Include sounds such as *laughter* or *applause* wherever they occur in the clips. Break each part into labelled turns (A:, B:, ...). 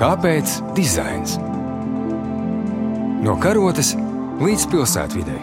A: Kāpēc dizains? No karotes līdz pilsētvidai.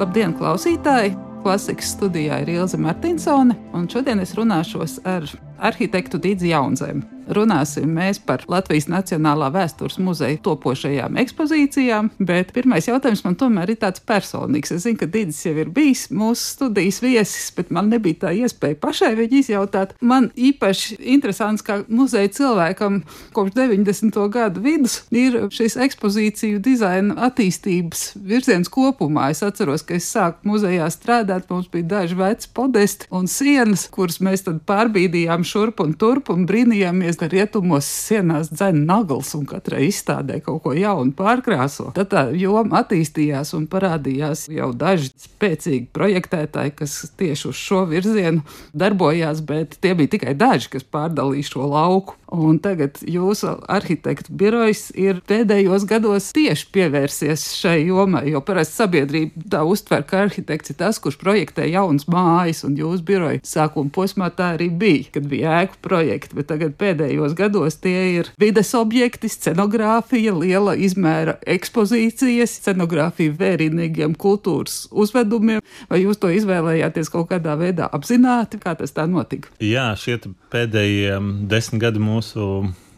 B: Labdien, klausītāji! Klasikas studijā ir Ilza Martinsone, un šodien es runāšos ar arhitektu Dīdzi Jaunzēm runāsim mēs par Latvijas Nacionālā vēstures muzeja topošajām ekspozīcijām, bet pirmais jautājums man tomēr ir tāds personīgs. Es zinu, ka Digis jau ir bijis mūsu studijas viesis, bet man nebija tā iespēja pašai viņu izjautāt. Man īpaši interesants, kā muzeja cilvēkam kopš 90. gadu vidus ir šis ekspozīciju dizaina attīstības virziens kopumā. Es atceros, ka es sāku muzejā strādāt, mums bija daži veci podesti un sienas, kuras mēs tad pārbīdījām šurp un turp un brīnījāmies, ka rietumos sienās dzēna nagls un katrai izstādē kaut ko jaunu pārkrāso. Tad tā joma attīstījās un parādījās jau daži spēcīgi projektētāji, kas tieši uz šo virzienu darbojās, bet tie bija tikai daži, kas pārdalīja šo lauku. Un tagad jūsu arhitektu birojs ir pēdējos gados tieši pievērsies šai jomai, jo parasti sabiedrība tā uztver, ka arhitekts ir tas, kurš projektē jaunas mājas, un jūsu biroja sākuma posmā tā arī bija, kad bija ēku projekti, bet tagad pēdējos gados tie ir vides objekti, scenogrāfija, liela izmēra ekspozīcijas, scenogrāfija vērienīgiem kultūras uzvedumiem, vai jūs to izvēlējāties kaut kādā veidā apzināti, kā tas tā notika?
C: Jā, šie pēdējie desmit gadi mūsu mūsu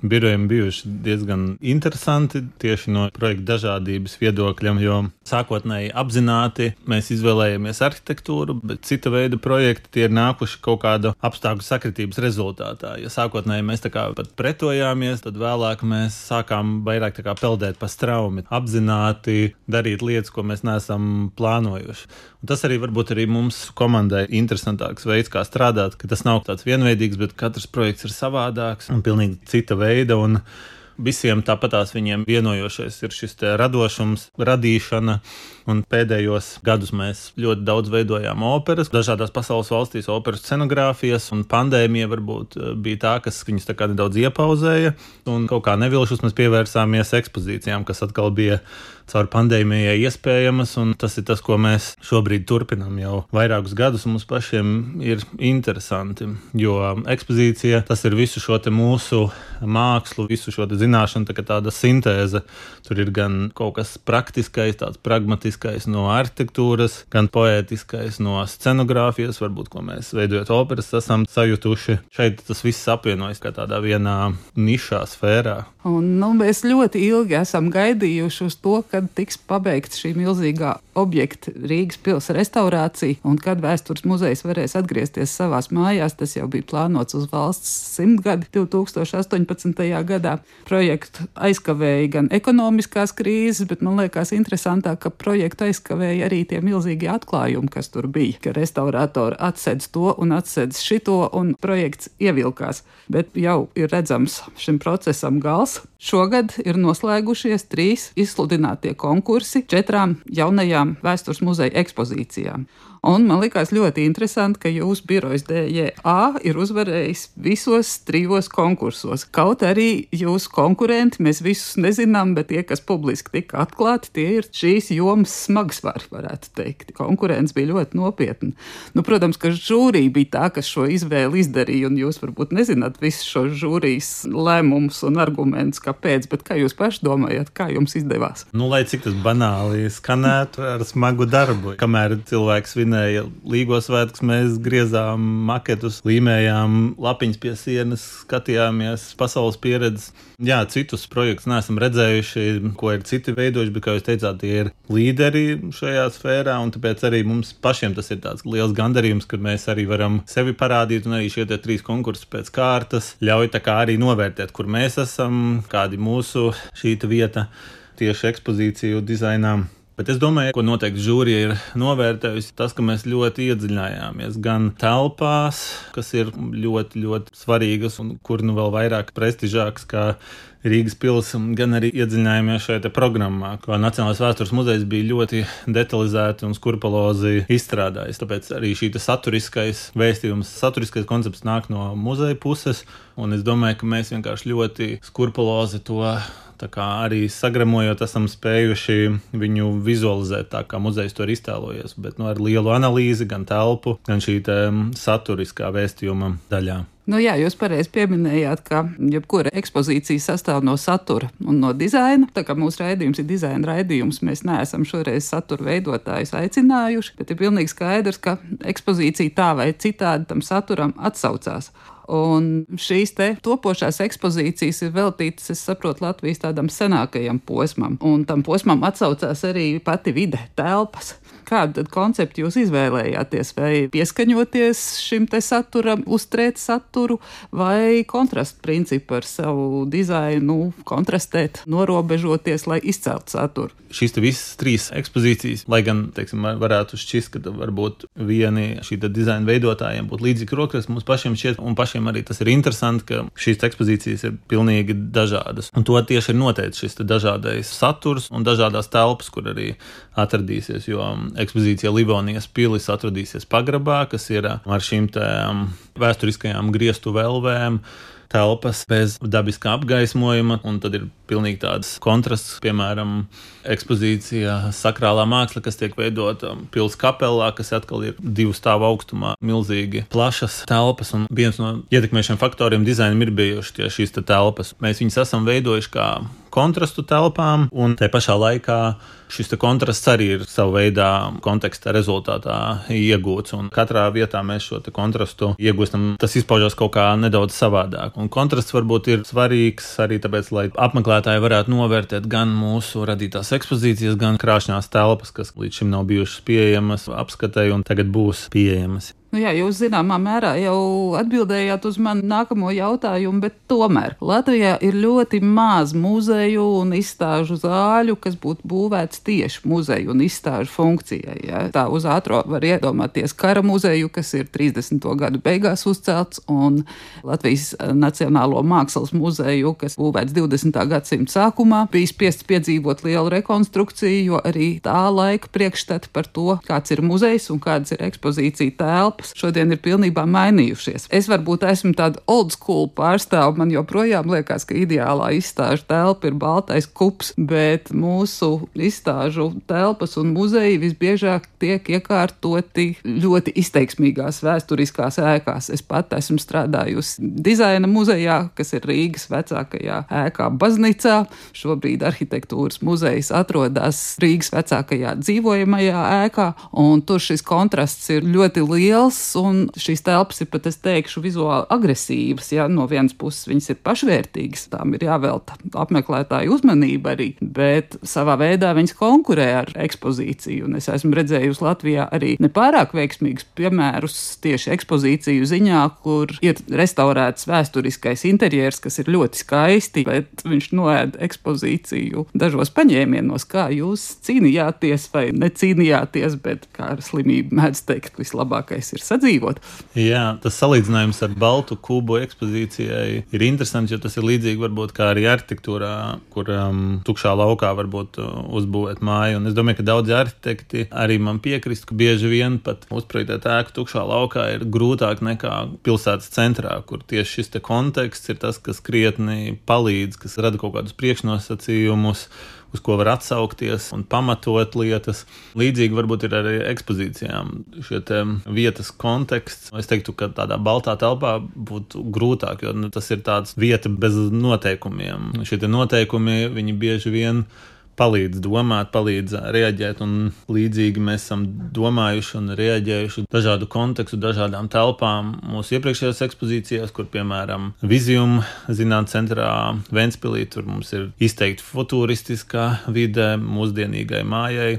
C: birojiem bijuši diezgan interesanti tieši no projekta dažādības viedokļiem, jo sākotnēji apzināti mēs izvēlējāmies arhitektūru, bet cita veida projekti tie ir nākuši kaut kāda apstākļu sakritības rezultātā. Ja sākotnēji mēs tā kā pat pretojāmies, tad vēlāk mēs sākām vairāk peldēt pa straumi, apzināti darīt lietas, ko mēs neesam plānojuši. Un tas arī varbūt arī mums komandai interesantāks veids, kā strādāt, ka tas nav tāds vienveidīgs, bet katrs projekts ir savādāks un pilnīgi cita veida. Un visiem tāpatās viņiem vienojošais ir šis radošums, radīšana. Un pēdējos gadus mēs ļoti daudz veidojām operas, dažādās pasaules valstīs, operas scenogrāfijas, un pandēmija varbūt eh, bija tā, kas viņus tā kā nedaudz iepauzēja. Un kaut kā nevilšus mēs pievērsāmies ekspozīcijām, kas atkal bija caur pandēmijai iespējamas, un tas ir tas, ko mēs šobrīd turpinām jau vairākus gadus. Mums pašiem ir interesanti, jo ekspozīcija tas ir visu šo mūsu mākslu, visu šo zināšanu, tā tāda sintēze. Tur ir gan kaut kas praktiskais, tāds pragmatiskais no arhitektūras, gan poētiskais no scenogrāfijas, varbūt ko mēs veidojot operas, esam sajutuši. Šeit tas viss apvienojas kā tādā vienā nišā sfērā.
B: Un, nu, mēs ļoti ilgi esam gaidījuši uz to, kad tiks pabeigta šī milzīgā objekta Rīgas pilsētas restaurācija, un kad vēstures muzejs varēs atgriezties savās mājās. Tas jau bija plānots uz valsts simtgadi 2018. gadā. Projektu aizkavēja gan ekonomiskās krīzes, bet man liekas interesantāk, ka projektu aizkavēja arī tie milzīgie atklājumi, kas tur bija. Ka restaurātori atsedz to un atsedz šito, un projekts ievilkās. Bet jau ir redzams šim procesam gals Diemžēl šogad ir noslēgušies trīs izsludinātie konkursi četrām jaunajām vēstures muzeja ekspozīcijām. Un man likās ļoti interesanti, ka jūsu birojas DJA ir uzvarējis visos trijos konkursos. Kaut arī jūsu konkurenti, mēs visus nezinām, bet tie, kas publiski tika atklāti, tie ir šīs jomas smagsvari, varētu teikt. Konkurence bija ļoti nopietna. Nu, protams, ka žūrija bija tā, kas šo izvēli izdarīja, un jūs varbūt nezināt visus šos žūrijas lēmumus un argumentus, kāpēc, bet kā jūs paši domājat, kā jums izdevās?
C: Nu, lai cik tas banāli skanētu ar smagu darbu, kamēr cilvēks vien svinēja Līgos svētkus, mēs griezām maketus, līmējām lapiņas pie sienas, skatījāmies pasaules pieredzes. Jā, citus projektus neesam redzējuši, ko ir citi veidojuši, bet, kā jūs teicāt, tie ir līderi šajā sfērā, un tāpēc arī mums pašiem tas ir tāds liels gandarījums, ka mēs arī varam sevi parādīt, un arī šie trīs konkursi pēc kārtas ļauj tā kā arī novērtēt, kur mēs esam, kāda ir mūsu šī vieta tieši ekspozīciju dizainām. Bet es domāju, ko noteikti žūrija ir novērtējusi, tas, ka mēs ļoti iedziļinājāmies gan telpās, kas ir ļoti, ļoti svarīgas un kur nu vēl vairāk prestižākas kā Rīgas pilsēta, gan arī iedziļinājāmies šajā programmā, ko Nacionālais vēstures muzejs bija ļoti detalizēti un skrupulozi izstrādājis. Tāpēc arī šī saturiskais vēstījums, saturiskais koncepts nāk no muzeja puses, un es domāju, ka mēs vienkārši ļoti skrupulozi to Arī sagremojot, esam spējuši viņu vizualizēt tā, kā muzejs to ir iztēlojies, bet nu, ar lielu analīzi, gan telpu, gan šī saturiskā vēstījuma daļā.
B: Nu, jā, jūs pareizi pieminējāt, ka jebkura ekspozīcija sastāv no satura un no dizaina. Tā kā mūsu raidījums ir dizaina raidījums, mēs neesam šoreiz satura veidotājus aicinājuši, bet ir pilnīgi skaidrs, ka ekspozīcija tā vai citādi tam saturam atsaucās. Un šīs te topošās ekspozīcijas ir veltītas, es saprotu, Latvijas tādam senākajam posmam. Un tam posmam atsaucās arī pati vide, telpas. Kādu konceptu jūs izvēlējāties? Vai pieskaņoties šim te saturam, uzturēt saturu, vai kontrastu principu ar savu dizainu, kontrastēt, norobežoties, lai izceltu saturu?
C: Šīs visas trīs ekspozīcijas, lai gan, teiksim, varētu šķist, ka varbūt vieni šī dizaina veidotājiem būtu līdzīgi rokraksti, mums pašiem šķiet, un pašiem arī tas ir interesanti, ka šīs ekspozīcijas ir pilnīgi dažādas. Un to tieši ir noteicis šis dažādais saturs un dažādās telpas, kur arī atradīsies. Jo ekspozīcija Livonijas pilis atradīsies pagrabā, kas ir ar šīm um, vēsturiskajām griestu velvēm telpas bez dabiskā apgaismojuma, un tad ir pilnīgi tāds kontrasts, piemēram, ekspozīcija sakrālā māksla, kas tiek veidota pilsētas kapelā, kas atkal ir divu stāvu augstumā, milzīgi plašas telpas, un viens no ietekmējušiem faktoriem dizainam ir bijuši tieši šīs telpas. Mēs viņus esam veidojuši kā kontrastu telpām, un te pašā laikā šis kontrasts arī ir savā veidā konteksta rezultātā iegūts. Un katrā vietā mēs šo kontrastu iegūstam. Tas izpaužas kaut kā nedaudz savādāk. Un kontrasts varbūt ir svarīgs arī tāpēc, lai apmeklētāji varētu novērtēt gan mūsu radītās ekspozīcijas, gan krāšņās telpas, kas līdz šim nav bijušas pieejamas apskatēji un tagad būs pieejamas.
B: Nu jā, jūs zināmā mērā jau atbildējāt uz manu nākamo jautājumu, bet tomēr Latvijā ir ļoti maz muzeju un izstāžu zāļu, kas būtu būvēts tieši muzeju un izstāžu funkcijai. Ja? Tā uz ātro var iedomāties kara muzeju, kas ir 30. gadu beigās uzcelts, un Latvijas Nacionālo mākslas muzeju, kas būvēts 20. gadsimta sākumā, bija spiests piedzīvot lielu rekonstrukciju, jo arī tā laika priekšstati par to, kāds ir muzejs un kādas ir ekspozīcija telpa telpas šodien ir pilnībā mainījušies. Es varbūt esmu tāda old school pārstāve, man joprojām liekas, ka ideālā izstāžu telpa ir baltais kups, bet mūsu izstāžu telpas un muzeji visbiežāk tiek iekārtoti ļoti izteiksmīgās vēsturiskās ēkās. Es pat esmu strādājusi dizaina muzejā, kas ir Rīgas vecākajā ēkā baznīcā. Šobrīd arhitektūras muzejs atrodas Rīgas vecākajā dzīvojamajā ēkā, un tur šis kontrasts ir ļoti liels liels, un šīs telpas ir pat, es teikšu, vizuāli agresīvas. Ja? No vienas puses viņas ir pašvērtīgas, tām ir jāvelta apmeklētāju uzmanība arī, bet savā veidā viņas konkurē ar ekspozīciju. Un es esmu redzējusi Latvijā arī nepārāk veiksmīgus piemērus tieši ekspozīciju ziņā, kur ir restaurēts vēsturiskais interjers, kas ir ļoti skaisti, bet viņš noēda ekspozīciju dažos paņēmienos, kā jūs cīnījāties vai necīnījāties, bet kā ar slimību mēdz teikt, vislabākais ir ir sadzīvot.
C: Jā, tas salīdzinājums ar Baltu kubu ekspozīcijai ir interesants, jo tas ir līdzīgi varbūt kā arī arhitektūrā, kur um, tukšā laukā varbūt uh, uzbūvēt māju. Un es domāju, ka daudzi arhitekti arī man piekrist, ka bieži vien pat uzprojektēt ēku tukšā laukā ir grūtāk nekā pilsētas centrā, kur tieši šis konteksts ir tas, kas krietni palīdz, kas rada kaut kādus priekšnosacījumus uz ko var atsaukties un pamatot lietas. Līdzīgi varbūt ir arī ekspozīcijām. Šie vietas konteksts, es teiktu, ka tādā baltā telpā būtu grūtāk, jo nu, tas ir tāds vieta bez noteikumiem. Šie noteikumi, viņi bieži vien ir palīdz domāt, palīdz reaģēt. Līdzīgi mēs esam domājuši un reaģējuši dažādu kontekstu, dažādām telpām mūsu iepriekšējās ekspozīcijās, kur, piemēram, Vizijuma zinātnē centrā Ventspīlī, tur mums ir izteikti futūristiskā vide mūsdienīgai mājai.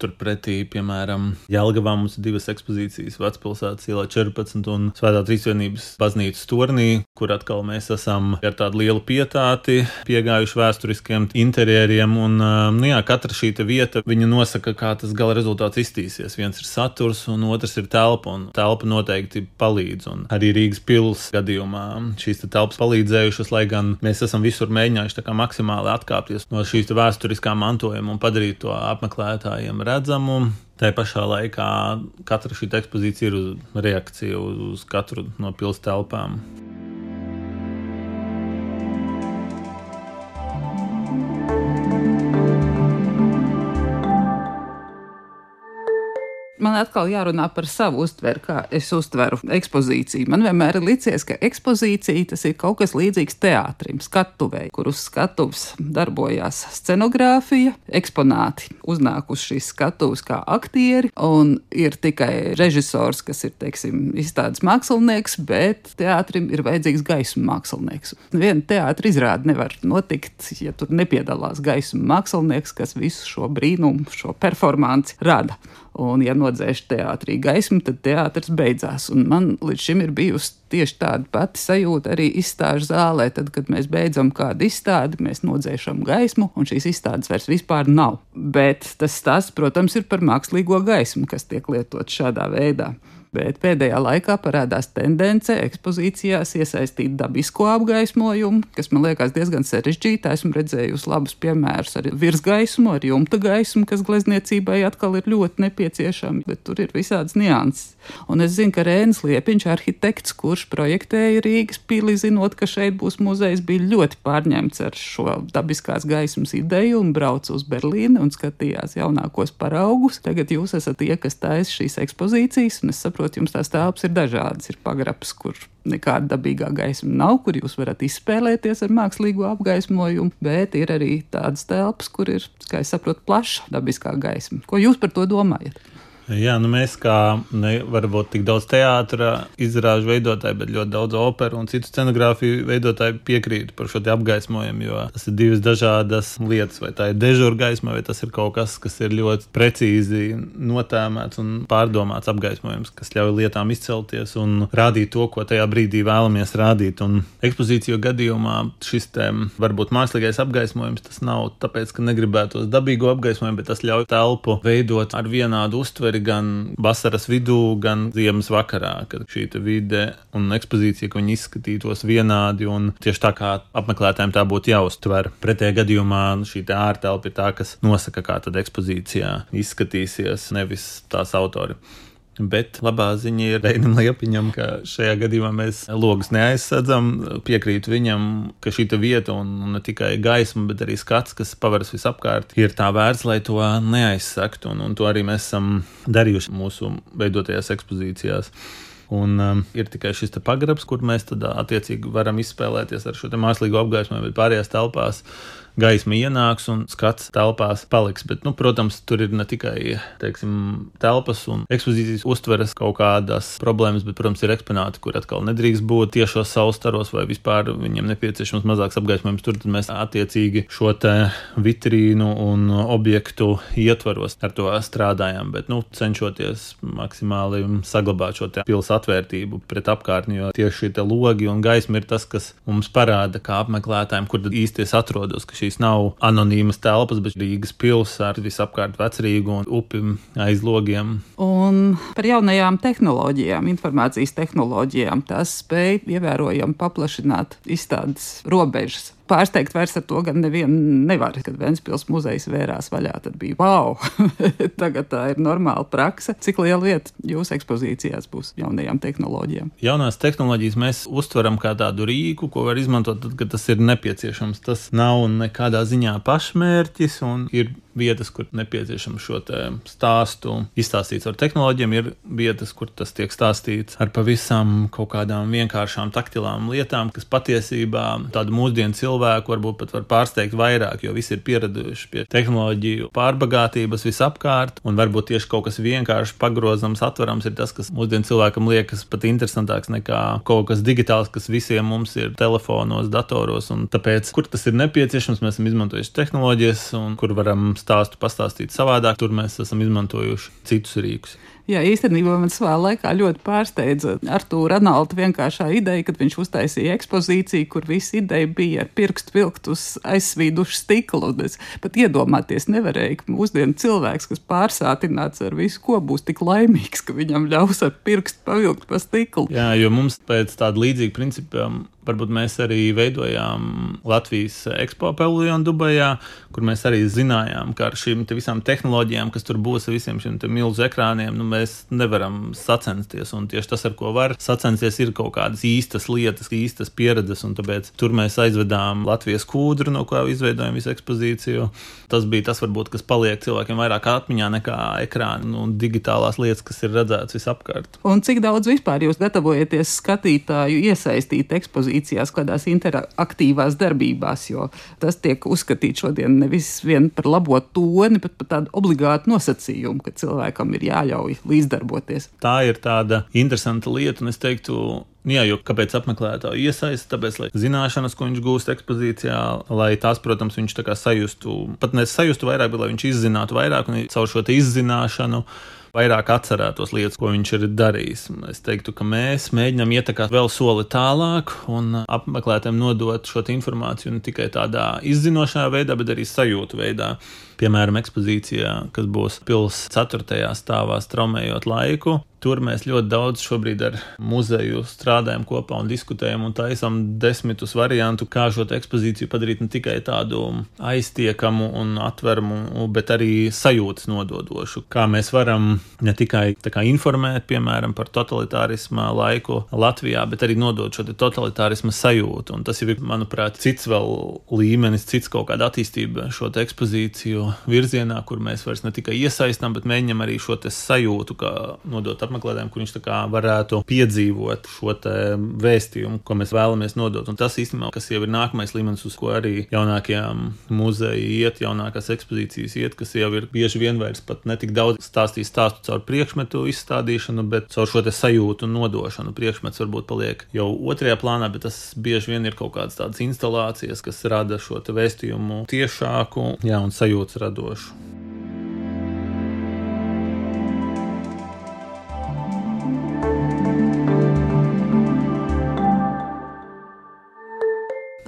C: Turpretī, piemēram, Jālgavā mums ir divas ekspozīcijas - Vecpilsētas ielā 14 un Svētā Trīsvienības baznīcas turnī, kur atkal mēs esam ar tādu lielu pietāti piegājuši vēsturiskiem interjeriem. Un, nu jā, katra šī vieta, viņa nosaka, kā tas gala rezultāts iztīsies. Viens ir saturs, un otrs ir telpa, un telpa noteikti palīdz. Un arī Rīgas pils gadījumā šīs telpas palīdzējušas, lai gan mēs esam visur mēģinājuši maksimāli atkāpties no šīs vēsturiskā mantojuma un padarīt to apmeklētājiem redzamu. Tā pašā laikā katra šī ekspozīcija ir reakcija uz katru no pilsētas telpām.
B: Man atkal jārunā par savu uztveri, kā es uztveru ekspozīciju. Man vienmēr ir licies, ka ekspozīcija tas ir kaut kas līdzīgs teātrim, skatuvei, kur uz skatuves darbojās scenogrāfija, eksponāti uznāk uz šīs skatuves kā aktieri, un ir tikai režisors, kas ir, teiksim, izstādes mākslinieks, bet teātrim ir vajadzīgs gaismu mākslinieks. Viena teātra izrāde nevar notikt, ja tur nepiedalās gaismu mākslinieks, kas visu šo brīnumu, šo performanci rada. Un, ja nodzēš teātrī gaismu, tad teātris beidzās. Un man līdz šim ir bijusi tieši tāda pati sajūta arī izstāžu zālē. Tad, kad mēs beidzam kādu izstādi, mēs nodzēšam gaismu, un šīs izstādes vairs vispār nav. Bet tas stāsts, protams, ir par mākslīgo gaismu, kas tiek lietots šādā veidā bet pēdējā laikā parādās tendence ekspozīcijās iesaistīt dabisko apgaismojumu, kas man liekas diezgan sarežģīta. Esmu redzējusi labus piemērus ar virsgaismu, ar jumta gaismu, kas glezniecībai atkal ir ļoti nepieciešami, bet tur ir visādas nianses. Un es zinu, ka Rēns Liepiņš, arhitekts, kurš projektēja Rīgas pili, zinot, ka šeit būs muzejs, bija ļoti pārņemts ar šo dabiskās gaismas ideju un brauca uz Berlīni un skatījās jaunākos paraugus. Tagad jūs esat tie, kas taisa šīs ekspozīcijas, un es saprotu, saprotu, jums tās telpas ir dažādas. Ir pagrabs, kur nekāda dabīgā gaisma nav, kur jūs varat izspēlēties ar mākslīgo apgaismojumu, bet ir arī tādas telpas, kur ir, kā es saprotu, plaša dabiskā gaisma. Ko jūs par to domājat?
C: Jā, nu mēs kā ne, varbūt tik daudz teātra izrāžu veidotāji, bet ļoti daudz operu un citu scenogrāfiju veidotāji piekrīt par šo apgaismojumu, jo tas ir divas dažādas lietas. Vai tā ir dežūra gaisma, vai tas ir kaut kas, kas ir ļoti precīzi notēmēts un pārdomāts apgaismojums, kas ļauj lietām izcelties un rādīt to, ko tajā brīdī vēlamies rādīt. Un ekspozīciju gadījumā šis te varbūt mākslīgais apgaismojums tas nav tāpēc, ka negribētos dabīgo apgaismojumu, bet tas ļauj telpu veidot ar vienādu uztveri gan vasaras vidū, gan ziemas vakarā, kad šī vide un ekspozīcija, ka viņi izskatītos vienādi un tieši tā kā apmeklētājiem tā būtu jāuztver. Pretējā gadījumā šī ārtelpa ir tā, kas nosaka, kā tad ekspozīcijā izskatīsies, nevis tās autori. Bet labā ziņa ir Reinam Liepiņam, ka šajā gadījumā mēs logus neaizsadzam. Piekrītu viņam, ka šī vieta un ne tikai gaisma, bet arī skats, kas paveras visapkārt, ir tā vērts, lai to neaizsaktu. Un, un to arī mēs esam darījuši mūsu veidotajās ekspozīcijās. Un um, ir tikai šis pagrabs, kur mēs tad attiecīgi varam izspēlēties ar šo mākslīgo apgaismojumu, bet pārējās telpās gaisma ienāks un skats telpās paliks. Bet, nu, protams, tur ir ne tikai teiksim, telpas un ekspozīcijas uztveres kaut kādas problēmas, bet, protams, ir eksponāti, kur atkal nedrīkst būt tiešos saustaros vai vispār viņiem nepieciešams mazāks apgaismojums. Tur mēs attiecīgi šo vitrīnu un objektu ietvaros ar to strādājam, bet nu, cenšoties maksimāli saglabāt šo pilsētu atvērtību pret apkārtni, jo tieši šie logi un gaisma ir tas, kas mums parāda, kā apmeklētājiem, kur īsti es atrodos, ka šīs nav anonīmas telpas, bet Rīgas pilsēta visapkārt vecrīgu un upi aiz logiem.
B: Un par jaunajām tehnoloģijām, informācijas tehnoloģijām, tās spēja ievērojami paplašināt izstādes robežas pārsteigt vairs ar to gan nevienu nevar. Kad Ventspils muzejs vērās vaļā, tad bija wow! *laughs* Tagad tā ir normāla praksa. Cik liela vieta jūsu ekspozīcijās būs jaunajām tehnoloģijām?
C: Jaunās tehnoloģijas mēs uztveram kā tādu rīku, ko var izmantot tad, kad tas ir nepieciešams. Tas nav nekādā ziņā pašmērķis un ir vietas, kur nepieciešams šo stāstu. Izstāstīt ar tehnoloģiem, ir vietas, kur tas tiek stāstīts ar pavisam kaut kādām vienkāršām taktilām lietām, kas patiesībā tādu mūsdienu cilvēku varbūt pat var pārsteigt vairāk, jo visi ir pieraduši pie tehnoloģiju pārbagātības visapkārt, un varbūt tieši kaut kas vienkārši pagrozams, atverams ir tas, kas mūsdienu cilvēkam liekas pat interesantāks nekā kaut kas digitāls, kas visiem mums ir telefonos, datoros, un tāpēc, kur tas ir nepieciešams, mēs esam izmantojuši tehnoloģijas, un kur varam stāstu pastāstīt savādāk. Tur mēs esam izmantojuši citus rīkus.
B: Jā, īstenībā man savā laikā ļoti pārsteidza Arthūra Ranalda vienkāršā ideja, kad viņš uztaisīja ekspozīciju, kur visa ideja bija ar pirkstu vilkt uz aizsvīdušu stiklu. Es pat iedomāties nevarēju, ka mūsdienu cilvēks, kas pārsātināts ar visu, ko būs tik laimīgs, ka viņam ļaus ar pirkstu pavilkt pa stiklu.
C: Jā, jo mums pēc tāda līdzīga principa Varbūt mēs arī veidojām Latvijas ekspo paviljonu Dubajā, kur mēs arī zinājām, ka ar šīm te visām tehnoloģijām, kas tur būs, ar visiem šiem milzu ekrāniem, nu, mēs nevaram sacensties. Un tieši tas, ar ko var sacensties, ir kaut kādas īstas lietas, īstas pieredzes. Tāpēc tur mēs aizvedām Latvijas kūdru, no kā izveidojām visu ekspozīciju. Tas bija tas, varbūt, kas paliek cilvēkiem vairāk atmiņā nekā ekrāni un nu, digitālās lietas, kas ir redzētas visapkārt.
B: Un cik daudz vispār jūs gatavojaties skatītāju iesaistīt ekspozīcijās, kādās interaktīvās darbībās, jo tas tiek uzskatīts šodien nevis vien par labo toni, bet par tādu obligātu nosacījumu, ka cilvēkam ir jāļauj līdzdarboties.
C: Tā ir tāda interesanta lieta, un es teiktu, Nu jā, jo kāpēc apmeklētāju iesaist? Tāpēc, lai zināšanas, ko viņš gūst ekspozīcijā, lai tās, protams, viņš tā kā sajustu, pat ne sajustu vairāk, bet lai viņš izzinātu vairāk un caur šo izzināšanu vairāk atcerētos lietas, ko viņš ir darījis. Es teiktu, ka mēs mēģinām ietekmēt vēl soli tālāk un apmeklētājiem nodot šo informāciju ne tikai tādā izzinošā veidā, bet arī sajūtu veidā. Piemēram, ekspozīcijā, kas būs pilsētas 4. stāvā, straumējot laiku, Tur mēs ļoti daudz šobrīd ar muzeju strādājam kopā un diskutējam un taisām desmitus variantu, kā šo ekspozīciju padarīt ne tikai tādu aiztiekamu un atveramu, bet arī sajūtas nododošu. Kā mēs varam ne tikai kā, informēt, piemēram, par totalitārisma laiku Latvijā, bet arī nodot šo totalitārisma sajūtu. Un tas ir, manuprāt, cits vēl līmenis, cits kaut kāda attīstība šo ekspozīciju virzienā, kur mēs vairs ne tikai iesaistām, bet mēģinam arī šo sajūtu, kā nodot apmeklētājiem, kur viņš varētu piedzīvot šo vēstījumu, ko mēs vēlamies nodot. Un tas īstenībā, kas jau ir nākamais līmenis, uz ko arī jaunākajām muzeja iet, jaunākās ekspozīcijas iet, kas jau ir bieži vien vairs pat ne tik daudz stāstījis stāstu caur priekšmetu izstādīšanu, bet caur šo sajūtu nodošanu. Priekšmets varbūt paliek jau otrajā plānā, bet tas bieži vien ir kaut kādas tādas instalācijas, kas rada šo vēstījumu tiešāku jā, un sajūtas radošu.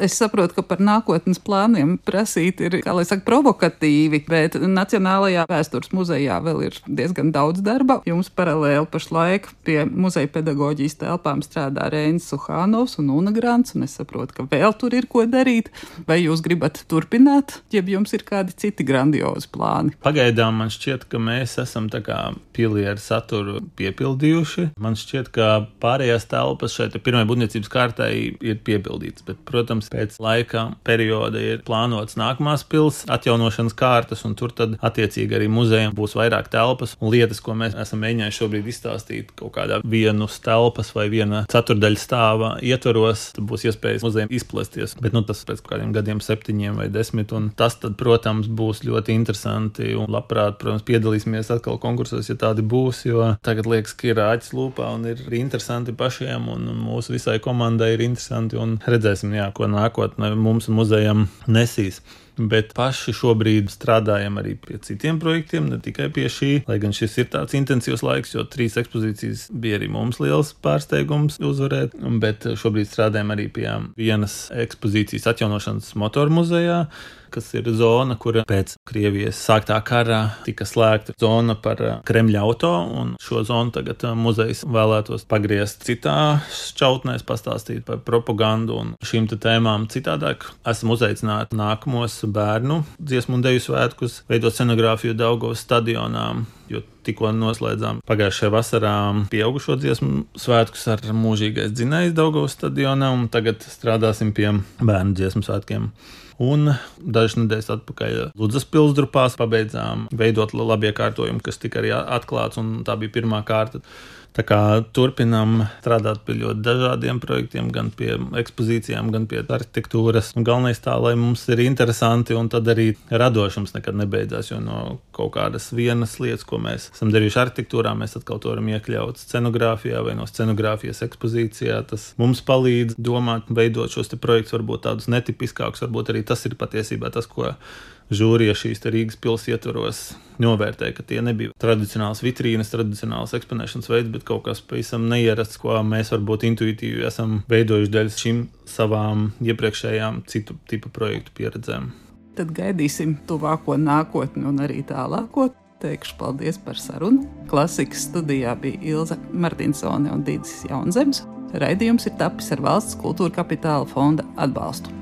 B: Es saprotu, ka par nākotnes plāniem prasīt ir, kā lai saka, provokatīvi, bet Nacionālajā vēstures muzejā vēl ir diezgan daudz darba. Jums paralēli pašlaik pie muzeja pedagoģijas telpām strādā Reinis Suhānovs un Una Grants, un es saprotu, ka vēl tur ir ko darīt. Vai jūs gribat turpināt, ja jums ir kādi citi grandiozi plāni?
C: Pagaidām man šķiet, ka mēs esam tā kā pilieru saturu piepildījuši. Man šķiet, ka pārējās telpas šeit pirmajai būvniecības kārtai ir piepildītas, bet, protams, pēc laika perioda ir plānotas nākamās pilsētas atjaunošanas kārtas, un tur tad attiecīgi arī muzejiem būs vairāk telpas un lietas, ko mēs esam mēģinājuši šobrīd izstāstīt kaut kādā vienas telpas vai viena ceturdaļa stāva ietvaros, tad būs iespējas muzejiem izplesties. Bet nu, tas pēc kādiem gadiem, septiņiem vai desmit, un tas tad, protams, būs ļoti interesanti un labprāt, protams, piedalīsimies atkal konkursos, ja tādi būs, jo tagad liekas, ka ir āķis lūpā un ir interesanti pašiem, un mūsu visai komandai ir interesanti, un redzēsim, jā, ko nāk nākotnē mums muzejam nesīs. Bet paši šobrīd strādājam arī pie citiem projektiem, ne tikai pie šī. Lai gan šis ir tāds intensīvs laiks, jo trīs ekspozīcijas bija arī mums liels pārsteigums uzvarēt. Bet šobrīd strādājam arī pie vienas ekspozīcijas atjaunošanas motoru muzejā kas ir zona, kur pēc Krievijas sāktā kara tika slēgta zona par uh, Kremļa auto, un šo zonu tagad uh, muzejs vēlētos pagriezt citā šķautnēs, pastāstīt par propagandu un šīm tēmām citādāk. Esmu uzaicināti nākamos bērnu dziesmu un deju svētkus, veidot scenogrāfiju Daugos stadionām, jo tikko noslēdzām pagājušajā vasarā pieaugušo dziesmu svētkus ar mūžīgais dzinējs Daugos stadionā, un tagad strādāsim pie bērnu dziesmu svētkiem. Un dažas nedēļas atpakaļ Ludus pilsdrupās pabeidzām veidot labiekārtojumu, kas tika arī atklāts, un tā bija pirmā kārta. Tā kā turpinām strādāt pie ļoti dažādiem projektiem, gan pie ekspozīcijām, gan pie arhitektūras. Un galvenais tā, lai mums ir interesanti, un tad arī radošums nekad nebeidzās. Jo no kaut kādas vienas lietas, ko mēs esam darījuši arhitektūrā, mēs atkal to varam iekļaut scenogrāfijā vai no scenogrāfijas ekspozīcijā. Tas mums palīdz domāt, veidot šos projektus, varbūt tādus netipiskākus. Varbūt arī tas ir patiesībā tas, ko žūrija šīs Rīgas pilsētas ietvaros novērtēja, ka tie nebija tradicionāls vitrīnas, tradicionāls eksponēšanas veids, bet kaut kas pavisam neierasts, ko mēs varbūt intuitīvi esam veidojuši dēļ šīm savām iepriekšējām citu tipu projektu pieredzēm.
B: Tad gaidīsim tuvāko nākotni un arī tālāko. teikšu paldies par sarunu. Klasikas studijā bija Ilza Martinsone un Dīdzis Jaunzems. Raidījums ir tapis ar valsts kultūra kapitāla fonda atbalstu.